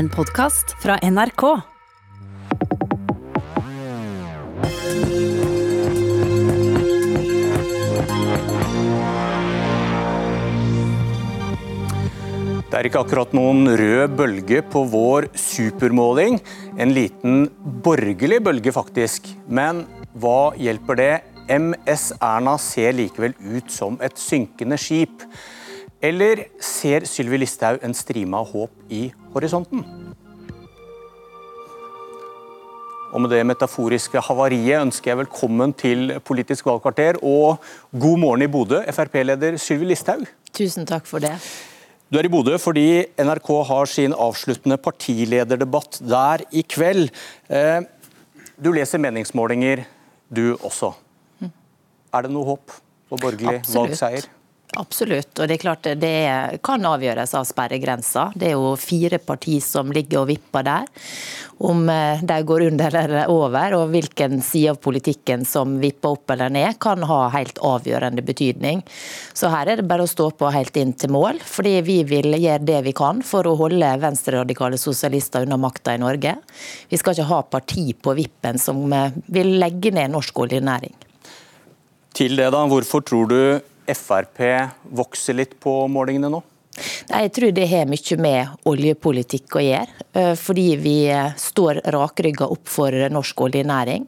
En podkast fra NRK. Det er ikke akkurat noen rød bølge på vår supermåling. En liten borgerlig bølge, faktisk. Men hva hjelper det? MS Erna ser likevel ut som et synkende skip. Eller ser Sylvi Listhaug en strime av håp i horisonten? Og med det metaforiske havariet ønsker jeg velkommen til Politisk valgkvarter og god morgen i Bodø, Frp-leder Sylvi Listhaug. Tusen takk for det. Du er i Bodø fordi NRK har sin avsluttende partilederdebatt der i kveld. Eh, du leser meningsmålinger, du også. Er det noe håp på borgerlig Absolutt. valgseier? Absolutt. og Det er klart det kan avgjøres av sperregrensa. Det er jo fire partier som ligger og vipper der. Om eh, de går under eller over, og hvilken side av politikken som vipper opp eller ned, kan ha helt avgjørende betydning. Så her er det bare å stå på helt inn til mål. Fordi vi vil gjøre det vi kan for å holde venstreradikale sosialister unna makta i Norge. Vi skal ikke ha parti på vippen som eh, vil legge ned norsk oljenæring. Til det da, Hvorfor tror du Frp vokser litt på målingene nå? Jeg tror det har mye med oljepolitikk å gjøre. eh, Fordi vi står rakrygga opp for norsk oljenæring.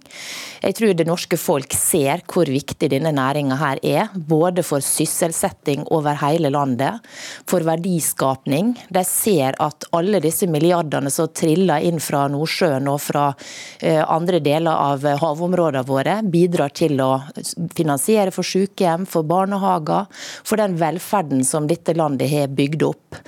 Jeg tror det norske folk ser hvor viktig denne næringa er. Både for sysselsetting over hele landet, for verdiskapning. De ser at alle disse milliardene som triller inn fra Nordsjøen og fra eh, andre deler av havområdene våre, bidrar til å finansiere for sykehjem, for barnehager, for den velferden som dette landet har bygd opp.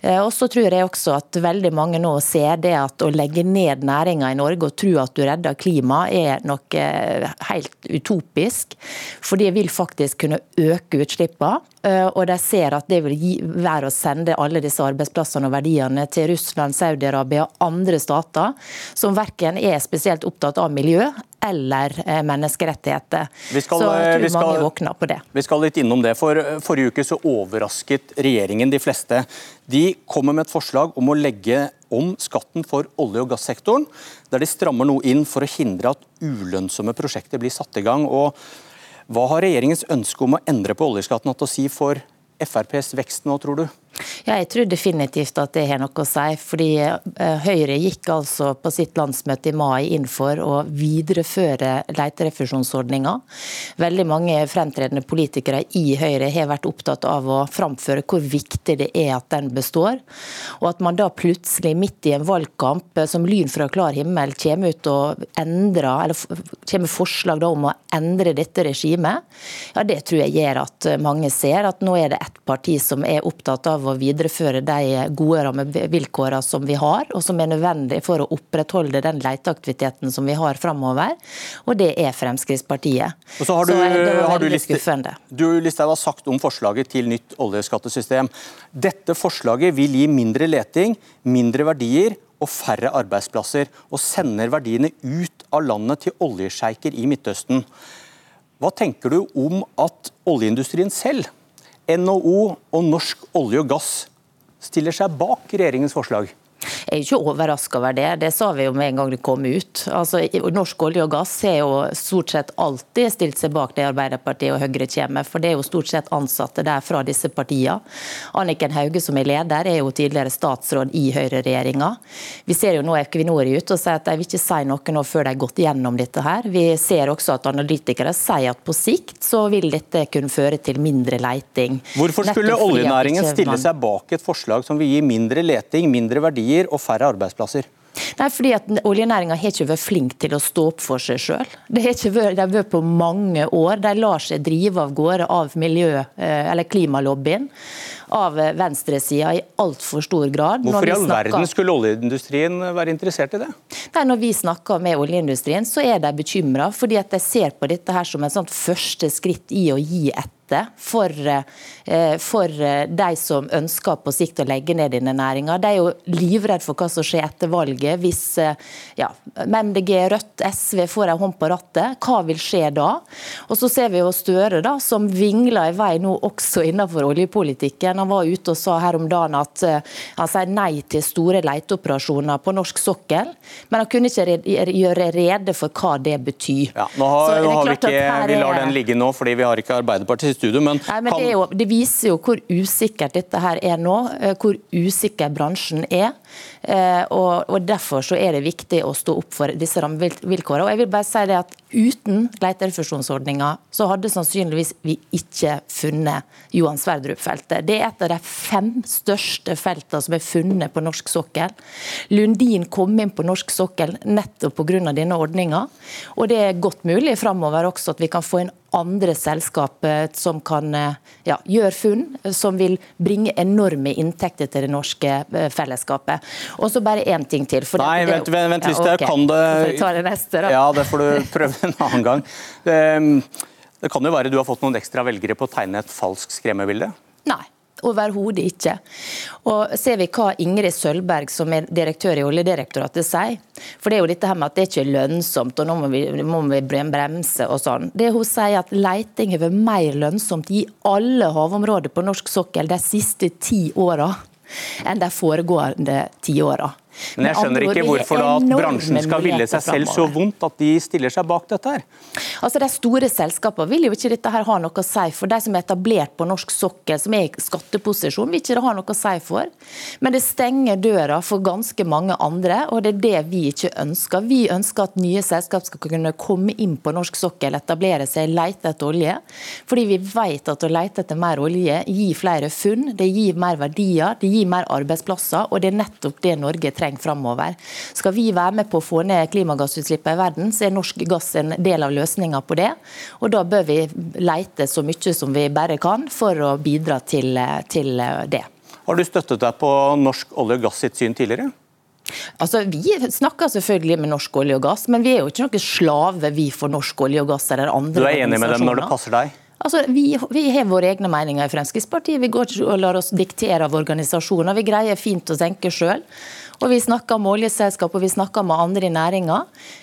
Eh, Og så tror jeg også at veldig mange nå ser det at å legge ned næringa i Norge og tro at du redder klimaet, er noe eh, helt utopisk. For det vil faktisk kunne øke utslippene. Eh, Og de ser at det vil gi, være å sende alle disse arbeidsplassene og verdiene til Russland, Saudi-Arabia og andre stater, som verken er spesielt opptatt av miljø eller eh, menneskerettigheter. Vi skal, så jeg eh, tror vi skal- mange våkner på det. Vi skal litt innom det, for Forrige uke så overrasket regjeringen de fleste. De kommer med et forslag om å legge om skatten for olje- og gassektoren, der de strammer noe inn for å hindre at ulønnsomme prosjekter blir satt i gang. Og hva har regjeringens ønske om å endre på oljeskatten hatt å si for FrPs vekst nå, tror du? Ja, jeg tror definitivt at det har noe å si. fordi eh, Høyre gikk altså på sitt landsmøte i mai inn for å videreføre leterefusjonsordninga. Veldig mange fremtredende politikere i Høyre har vært opptatt av å framføre hvor viktig det er at den består. Og at man da plutselig midt i en valgkamp eh, som lyn fra klar himmel kommer ut og endrer, eller kommer forslag om å endre dette regimet, ja det tror jeg gjør at mange ser at nå er det ett parti som er opptatt av å videreføre de gode rammevilkårene som vi har, og som er nødvendig for å opprettholde den leteaktiviteten som vi har framover. Og det er Fremskrittspartiet. Og så har du, Så det var har du, liste, skuffende. du Listhaug har sagt om forslaget til nytt oljeskattesystem. Dette forslaget vil gi mindre leting, mindre verdier og færre arbeidsplasser, og sender verdiene ut av landet til oljesjeiker i Midtøsten. Hva tenker du om at oljeindustrien selv, NHO og Norsk olje og gass, stiller seg bak regjeringens forslag? Jeg er ikke overraska over det. Det sa vi jo med en gang det kom ut. Altså, norsk olje og gass har jo stort sett alltid stilt seg bak det Arbeiderpartiet og Høyre kommer med, for det er jo stort sett ansatte der fra disse partiene. Anniken Hauge som er leder, er jo tidligere statsråd i Høyre-regjeringa. Vi ser jo nå Equinor ut og sier at de vil ikke si noe nå før de har gått gjennom dette her. Vi ser også at analytikere sier at på sikt så vil dette kunne føre til mindre leiting. Hvorfor skulle oljenæringen stille seg bak et forslag som vil gi mindre leting, mindre verdier og færre arbeidsplasser? Nei, fordi at Oljenæringa har ikke vært flink til å stå opp for seg sjøl. De har vært på mange år. De lar seg drive av gårde av miljø- eh, eller klimalobbyen, av venstresida i altfor stor grad. Hvorfor i all verden skulle oljeindustrien være interessert i det? Nei, Når vi snakker med oljeindustrien, så er de bekymra, fordi at de ser på dette her som et sånt første skritt i å gi etter budsjettet for, eh, for de som ønsker på sikt å legge ned denne næringa. De er jo livredd for hva som skjer etter valget hvis ja, MDG, Rødt, SV får en hånd på rattet. Hva vil skje da? Og så ser vi jo Støre da, som vingler i vei nå også innenfor oljepolitikken. Han var ute og sa her om dagen at han sier nei til store leteoperasjoner på norsk sokkel, men han kunne ikke gjøre rede for hva det betyr. Ja, nå har, nå har vi, ikke, vi lar den ligge nå, fordi vi har ikke Arbeiderpartiet studio. Men, nei, men det, jo, det, viser jo hvor usikkert dette her er nå, eh, hvor usikker bransjen er. Eh, og, og Derfor så er det viktig å stå opp for disse rammevilkårene. Og jeg vil bare si det at Uten leterefusjonsordninga så hadde sannsynligvis vi ikke funnet Johan Sverdrup-feltet. Det er et av de fem største feltene som er funnet på norsk sokkel. Lundin kom inn på norsk sokkel nettopp pga. denne ordninga. Og det er godt mulig framover også at vi kan få en andre selskaper som kan eh, ja, gjøre funn som vil bringe enorme inntekter til det norske eh, fellesskapet. Og så bare én ting til. Nei, det, vent, vent, vent, hvis ja, okay. kan det det neste. Ja, det får du prøve en annen gang. Det, det kan jo være du har fått noen ekstra velgere på å tegne et falskt skremmebilde? Nei. Overhodet ikke. Og Ser vi hva Ingrid Sølberg, som er direktør i Oljedirektoratet, sier, for det er jo dette her med at det ikke er lønnsomt, og nå må vi, må vi bremse og sånn. Det Hun sier at leiting har vært mer lønnsomt i alle havområder på norsk sokkel de siste ti åra enn de foregående ti åra. Men jeg skjønner ikke hvorfor da at bransjen skal ville seg selv så vondt at de stiller seg bak dette her. Altså De store selskapene vil jo ikke dette her ha noe å si for. De som er etablert på norsk sokkel, som er i skatteposisjon, vil ikke det ha noe å si for. Men det stenger døra for ganske mange andre, og det er det vi ikke ønsker. Vi ønsker at nye selskap skal kunne komme inn på norsk sokkel, etablere seg, lete etter olje. Fordi vi vet at å lete etter mer olje gir flere funn, det gir mer verdier, det gir mer arbeidsplasser, og det er nettopp det Norge trenger trenger framover. Skal vi være med på å få ned klimagassutslippene i verden, så er norsk gass en del av løsninga på det. Og da bør vi leite så mye som vi bare kan for å bidra til, til det. Har du støttet deg på norsk olje og gass sitt syn tidligere? Altså, Vi snakker selvfølgelig med norsk olje og gass, men vi er jo ikke noen slave vi for norsk olje og gass eller andre Du er enig med dem når det passer deg? Altså, vi, vi, har våre egne meninger i Fremskrittspartiet. Vi går ikke og lar oss diktere av organisasjoner. Vi greier fint å tenke sjøl. Og vi snakker med oljeselskap og vi snakker med andre i næringa.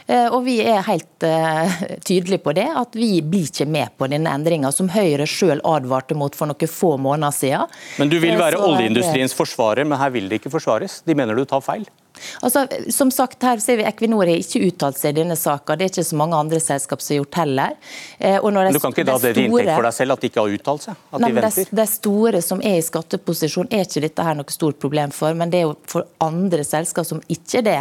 Eh, og vi er helt uh, tydelige på det, at vi blir ikke med på denne endringa, som Høyre sjøl advarte mot for noen få måneder siden. Men du vil eh, være oljeindustriens forsvarer, men her vil det ikke forsvares? De mener du tar feil? Altså, som sagt, her ser vi Equinor har ikke uttalt seg i denne saka. Det er ikke så mange andre selskap som har gjort heller. Men du kan ikke da det store... inntekt for deg selv at de ikke har uttalt seg? At nei, de venter? De, store som er i skatteposisjon, er ikke dette her noe stort problem for. Men det er jo for andre selskap som ikke er det,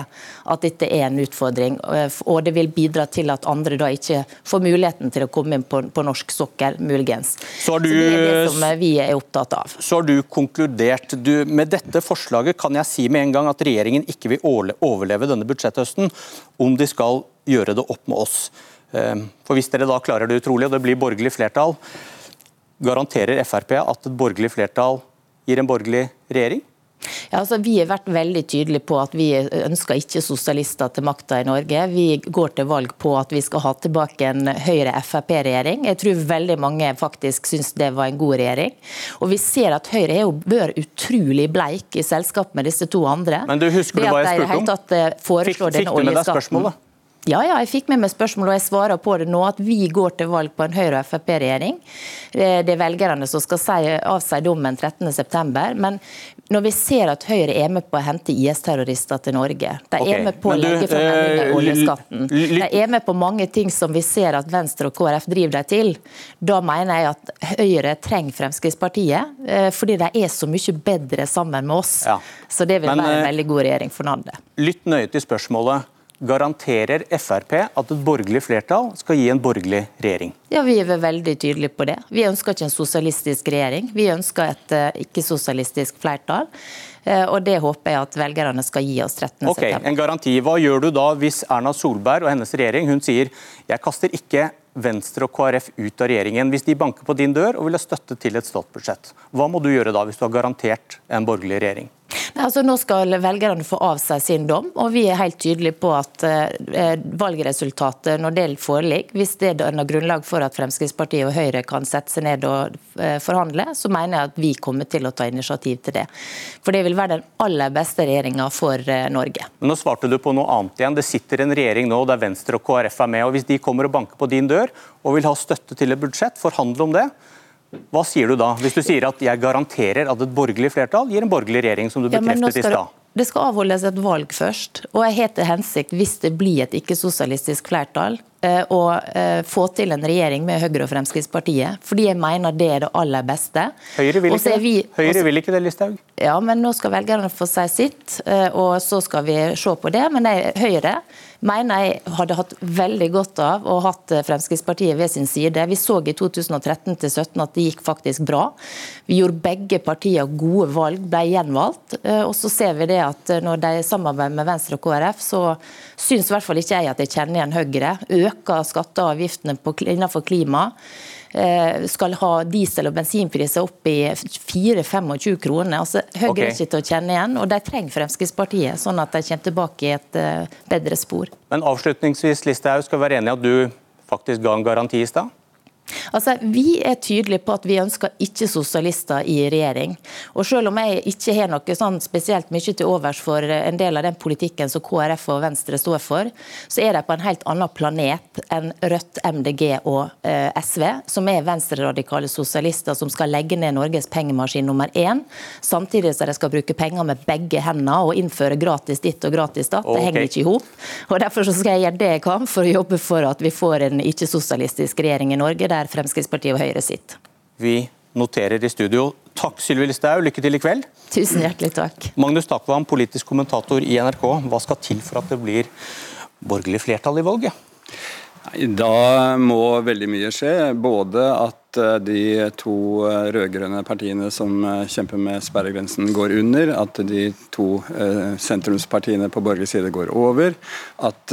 at dette er en utfordring. Eh, og det vil bidra til at andre da ikke får muligheten til å komme inn på, på norsk sokkel, muligens. Så, du, så, det er det som vi er opptatt av. Så har du konkludert. Du, med dette forslaget kan jeg si med en gang at regjeringen ikke vil overleve denne budsjetthøsten om de skal gjøre det opp med oss. Ehm, for Hvis dere da klarer det utrolig og det blir borgerlig flertall, garanterer Frp at et borgerlig flertall gir en borgerlig regjering? Ja, altså, vi har vært veldig tydelige på at vi ønsker ikke sosialister til makta i Norge. Vi går til valg på at vi skal ha tilbake en Høyre-Frp-regjering. Jeg tror veldig mange faktisk syns det var en god regjering. Og vi ser at Høyre er jo bør utrolig bleik i selskap med disse to andre. Men du husker du hva jeg spurte om? Eh, fikk, fikk du med deg spørsmålet? Ja, ja, jeg fikk med meg spørsmål, og jeg svarer på det nå. At vi går til valg på en Høyre- og Frp-regjering. Det er velgerne som skal si, avsi dommen 13.9. Men når vi ser at Høyre er med på å hente IS-terrorister til Norge, de okay. er med på å legge fram endringer i oljeskatten, de er med på mange ting som vi ser at Venstre og KrF driver dem til, da mener jeg at Høyre trenger Fremskrittspartiet, eh, fordi de er så mye bedre sammen med oss. Ja. Så det vil Men, være en eh, veldig god regjering for landet. Lytt nøye til spørsmålet garanterer Frp at et borgerlig flertall skal gi en borgerlig regjering? Ja, Vi er veldig tydelige på det. Vi ønsker ikke en sosialistisk regjering. Vi ønsker et uh, ikke-sosialistisk flertall. Uh, og Det håper jeg at velgerne skal gi oss 13. Ok, En garanti. Hva gjør du da hvis Erna Solberg og hennes regjering hun sier jeg kaster ikke Venstre og KrF ut av regjeringen hvis de banker på din dør og vil ha støtte til et statsbudsjett. Hva må du gjøre da, hvis du har garantert en borgerlig regjering? Altså, nå skal velgerne få av seg sin dom, og vi er helt tydelige på at eh, valgresultatet, når det foreligger, hvis det danner grunnlag for at Fremskrittspartiet og Høyre kan sette seg ned og eh, forhandle, så mener jeg at vi kommer til å ta initiativ til det. For det vil være den aller beste regjeringa for eh, Norge. Men nå svarte du på noe annet igjen. Det sitter en regjering nå der Venstre og KrF er med. og Hvis de kommer og banker på din dør og vil ha støtte til et budsjett, forhandle om det, hva sier du da, hvis du sier at jeg garanterer at et borgerlig flertall gir en borgerlig regjering, som du bekreftet ja, i stad? Det skal avholdes et valg først, og jeg har til hensikt, hvis det blir et ikke-sosialistisk flertall, å eh, få til en regjering med Høyre og Fremskrittspartiet. Fordi jeg mener det er det aller beste. Høyre vil ikke, vi, Høyre vil ikke det, Listhaug? Ja, men nå skal velgerne få si sitt, eh, og så skal vi se på det. Men jeg, Høyre mener jeg hadde hatt veldig godt av å hatt Fremskrittspartiet ved sin side. Vi så i 2013-2017 at det gikk faktisk bra. Vi gjorde begge partier gode valg, ble gjenvalgt. Og så ser vi det at når de samarbeider med Venstre og KrF, så syns i hvert fall ikke jeg at jeg kjenner igjen Høyre øker skatter og avgiftene innenfor klima, eh, skal ha diesel- og bensinpriser opp i 4-25 kroner. Altså, Høyre okay. er ikke til å kjenne igjen, og de trenger Fremskrittspartiet, sånn at de kommer tilbake i et eh, bedre spor. Men avslutningsvis, Listhaug, skal vi være enig i at du faktisk ga en garanti i stad? Altså, Vi er tydelige på at vi ønsker ikke sosialister i regjering. Og Selv om jeg ikke har noe sånn spesielt mye til overs for en del av den politikken som KrF og Venstre står for, så er de på en helt annen planet enn Rødt, MDG og eh, SV, som er venstreradikale sosialister som skal legge ned Norges pengemaskin nummer én, samtidig som de skal bruke penger med begge hendene og innføre gratis ditt og gratis datt. Det okay. henger ikke i hop. Derfor skal jeg gjøre det jeg kan for å jobbe for at vi får en ikke-sosialistisk regjering i Norge. der der Fremskrittspartiet og Høyre sitt. Vi noterer i studio. Takk Sylvi Listhaug, lykke til i kveld. Tusen hjertelig takk. Magnus Takvam, politisk kommentator i NRK. Hva skal til for at det blir borgerlig flertall i valget? Da må veldig mye skje. Både at eh, de to eh, rød-grønne partiene som eh, kjemper med sperregrensen, går under. At de to sentrumspartiene på borgerlig side går over. At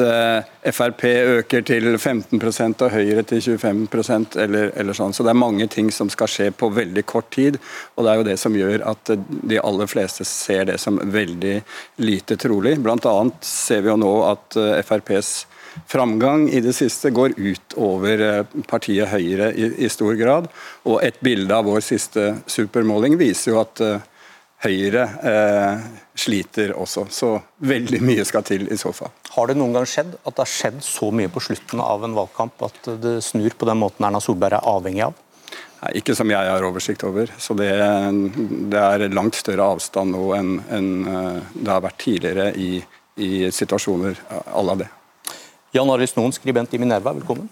Frp øker til 15% og Høyre til 25% eller, eller sånn. Så det er mange ting som skal skje på veldig kort tid. Og det er jo det som gjør at de aller fleste ser det som veldig lite trolig. Blant annet ser vi jo nå at FrPs framgang i det siste går ut over eh, partiet Høyre i, i, stor grad. Og et bilde av vår siste supermåling viser jo at uh, Høyre uh, sliter også. Så veldig mye skal til i så fall. Har det noen gang skjedd at det har skjedd så mye på slutten av en valgkamp at det snur på den måten Erna Solberg er avhengig av? Nei, ikke som jeg har oversikt over. Så det, det er langt større avstand nå enn, enn det har vært tidligere i, i situasjoner à la det. Jan Arild Snoen, skribent i Minerva, velkommen.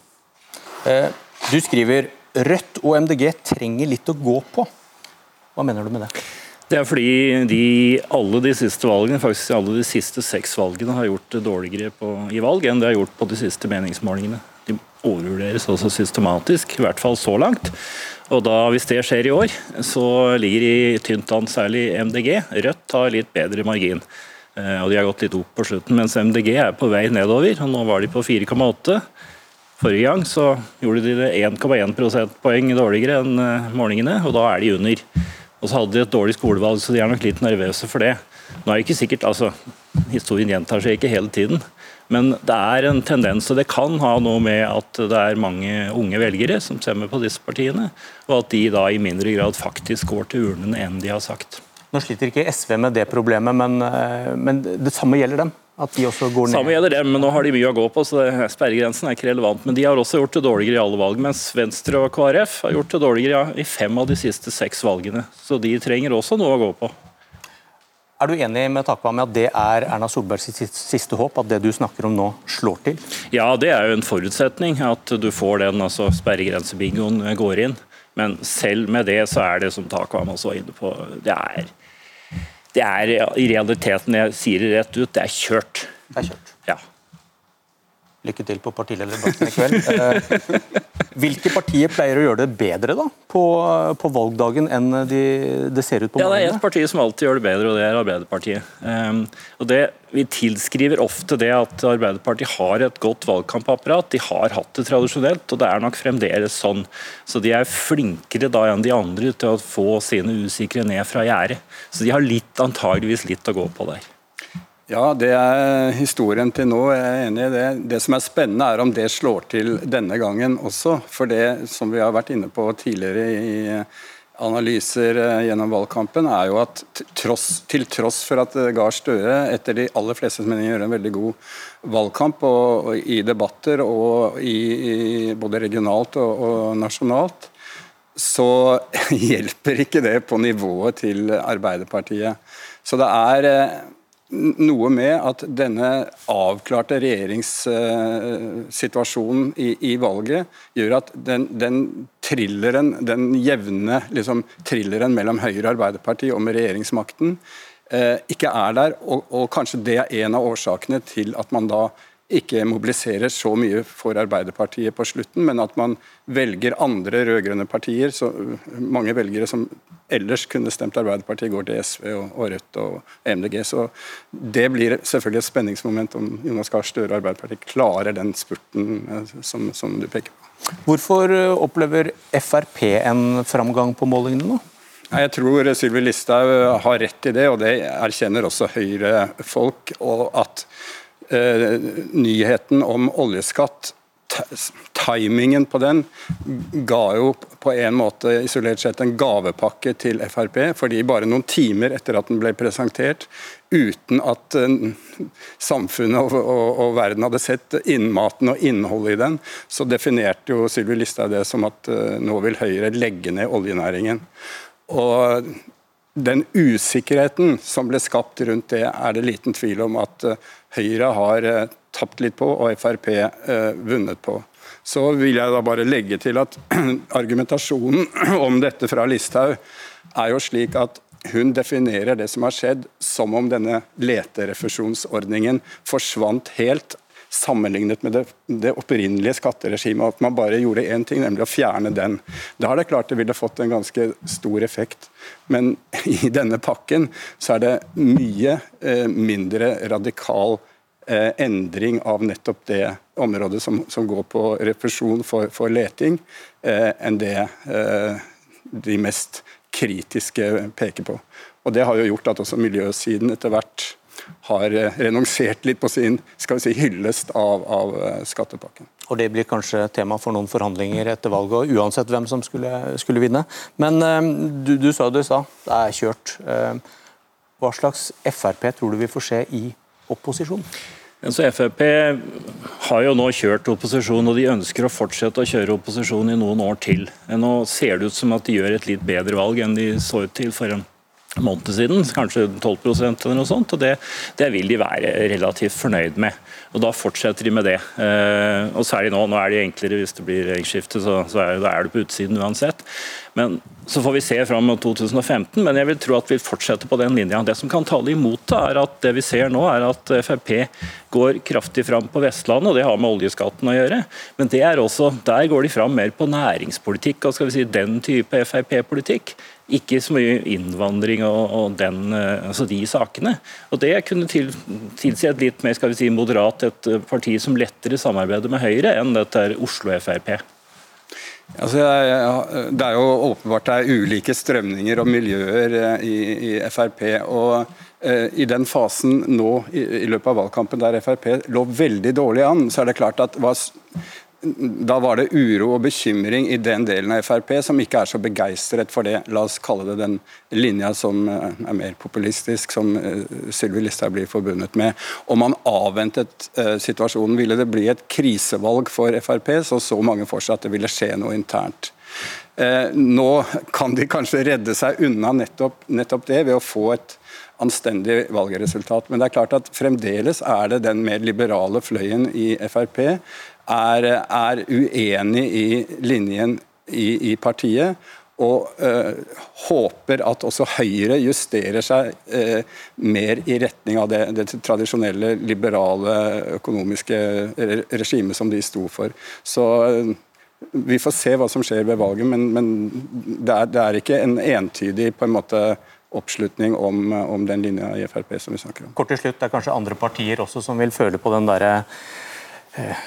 Eh, du skriver Rødt og MDG trenger litt å gå på. Hva mener du med det? Det er fordi de, alle de siste valgene, faktisk alle de siste seks valgene har gjort dårligere på, i valg enn det har gjort på de siste meningsmålingene. De overvurderes også systematisk, i hvert fall så langt. Og da, Hvis det skjer i år, så ligger de tynt an, særlig MDG. Rødt har litt bedre margin. Eh, og de har gått litt opp på slutten, mens MDG er på vei nedover. og Nå var de på 4,8. Forrige gang så gjorde de det 1,1 prosentpoeng dårligere enn eh, målingene, og da er de under. Og så hadde de et dårlig skolevalg, så de er nok litt nervøse for det. Nå er det ikke sikkert, altså, Historien gjentar seg ikke hele tiden, men det er en tendens, og det kan ha noe med at det er mange unge velgere som stemmer på disse partiene, og at de da i mindre grad faktisk går til urnene enn de har sagt. Nå sliter ikke SV med det problemet, men, eh, men det samme gjelder dem? At de også går ned? Samme gjelder dem, men nå har de mye å gå på, så sperregrensen er ikke relevant. Men de har også gjort det dårligere i alle valg, mens Venstre og KrF har gjort det dårligere i fem av de siste seks valgene. Så de trenger også noe å gå på. Er du enig med Takvam at det er Erna Solbergs siste håp, at det du snakker om nå slår til? Ja, det er jo en forutsetning at du får den altså sperregrensebingoen går inn. Men selv med det så er det som Takvam også var inne på, det er det er i realiteten, jeg sier det rett ut, det er kjørt. Det er kjørt. Ja. Lykke til på partilederdebatten i kveld. Eh, hvilke partier pleier å gjøre det bedre da, på, på valgdagen enn de, det ser ut på morgenen? Ja, Det er ett parti som alltid gjør det bedre, og det er Arbeiderpartiet. Um, og det, Vi tilskriver ofte det at Arbeiderpartiet har et godt valgkampapparat. De har hatt det tradisjonelt, og det er nok fremdeles sånn. Så de er flinkere da enn de andre til å få sine usikre ned fra gjerdet. Så de har litt, antageligvis litt å gå på der. Ja, det er historien til nå. Jeg er enig i det. Det som er spennende, er om det slår til denne gangen også. For det som vi har vært inne på tidligere i analyser eh, gjennom valgkampen, er jo at tross, til tross for at eh, Gahr Støre etter de aller fleste mening gjør en veldig god valgkamp og, og i debatter og i, i både regionalt og, og nasjonalt, så hjelper ikke det på nivået til Arbeiderpartiet. Så det er eh, noe med at denne avklarte regjeringssituasjonen i, i valget gjør at den, den thrilleren, den jevne liksom, trilleren mellom Høyre og Arbeiderpartiet om regjeringsmakten eh, ikke er der. Og, og kanskje det er en av årsakene til at man da ikke mobiliserer så mye for Arbeiderpartiet på slutten, men at man velger andre rød-grønne partier. Så mange velgere som ellers kunne stemt Arbeiderpartiet, går til SV og, og Rødt og MDG. Så det blir selvfølgelig et spenningsmoment om Jonas Gahr Støre og Arbeiderpartiet klarer den spurten eh, som, som du peker på. Hvorfor eh, opplever Frp en framgang på målingene nå? Jeg tror Sylvi Listhaug har rett i det, og det erkjenner også Høyre-folk. og at nyheten om oljeskatt, timingen på den, ga jo på en måte isolert sett en gavepakke til Frp. fordi bare noen timer etter at den ble presentert, uten at eh, samfunnet og, og, og, verden hadde sett innmaten og innholdet i den, så definerte jo Sylvi Listhaug det som at eh, nå vil Høyre legge ned oljenæringen. Og den usikkerheten som ble skapt rundt det, er det liten tvil om at eh, Høyre har eh, tapt litt på, og Frp eh, vunnet på. Så vil jeg da bare legge til at argumentasjonen om dette fra Listhaug er jo slik at hun definerer det som har skjedd som om denne leterefusjonsordningen forsvant helt sammenlignet med det, det opprinnelige skatteregimet, at man bare gjorde én ting, nemlig å fjerne den. Da er det klart det ville fått en ganske stor effekt. Men i denne pakken så er det mye eh, mindre radikal eh, endring av nettopp det området som, som går på refusjon for, for leting, eh, enn det de mest kritiske peker på. Og Det har jo gjort at også miljøsiden etter hvert har eh, renonsert litt på sin skal vi si, hyllest av, av eh, skattepakken. Og Det blir kanskje tema for noen forhandlinger etter valget, uansett hvem som skulle, skulle vinne. Men eh, du, du sa det sa, det er kjørt. Hva slags Frp tror du vi får se i opposisjon? Så Frp har jo nå kjørt opposisjon, og de ønsker å fortsette å kjøre opposisjon i noen år til. Nå ser det ut som at de gjør et litt bedre valg enn de så ut til for en måned siden, kanskje 12% eller noe sånt. og det, det, vil de være relativt fornøyd med. og Da fortsetter de med det. Eh, og Særlig nå, nå er det enklere hvis det blir regjeringsskifte, så, så er, da er du på utsiden uansett. Men Så får vi se fram mot 2015, men jeg vil tro at vi fortsetter på den linja. Det som kan tale imot det, er at det vi ser nå, er at Frp går kraftig fram på Vestlandet, og det har med oljeskatten å gjøre. Men det er også, der går de fram mer på næringspolitikk og skal vi si den type Frp-politikk. Ikke så mye innvandring og, og den, eh, altså de sakene. Og Det kunne til, tilsi et litt mer skal vi si, moderat et parti som lettere samarbeider med Høyre enn dette Oslo Frp. Altså, det er jo åpenbart det er ulike strømninger og miljøer eh, i, i Frp. og eh, i den fasen nå i, løpet av valgkampen der Frp lå veldig dårlig an, så er det klart at var, da var det uro og bekymring i den delen av Frp som ikke er så begeistret for det, la oss kalle det den linja som eh, er mer populistisk, som uh, Sylvi Listhaug blir forbundet med. Om man avventet uh, situasjonen, ville det bli et krisevalg for Frp, så så mange for seg at det ville skje noe internt. Nå kan de kanskje redde seg unna nettopp, nettopp det ved å få et anstendig valgresultat. Men det er klart at fremdeles er det den mer liberale fløyen i Frp er, er uenig i linjen i, i, partiet. og øh, håper at også Høyre justerer seg øh, mer i retning av det, det, tradisjonelle liberale økonomiske regimet som de sto for. Så øh, vi får se hva som skjer ved valget, men, men det, er, det, er, ikke en entydig på en måte oppslutning om, om den linja i Frp som vi snakker om. Kort til slutt, Det er kanskje andre partier også som vil føle på den derre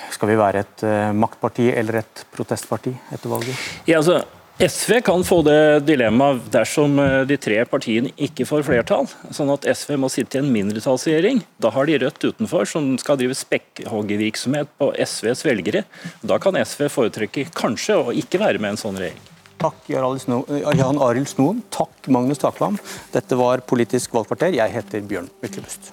skal vi være et maktparti eller et protestparti etter valget? Ja, altså SV kan få det dilemmaet dersom eh, de tre partiene ikke får flertall. Sånn at SV må sitte i en mindretallsregjering. Da har de Rødt utenfor, som skal drive spekkhoggervirksomhet på SVs velgere. Da kan SV foretrekke kanskje å ikke være med i en sånn regjering. Takk Jan Arild Snoen. Takk Magnus Takvam. Dette var Politisk valgkvarter. Jeg heter Bjørn Myklebust.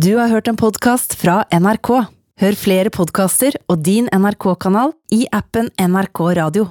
Du har hørt en podkast fra NRK. Hør flere podkaster og din NRK-kanal i appen NRK Radio.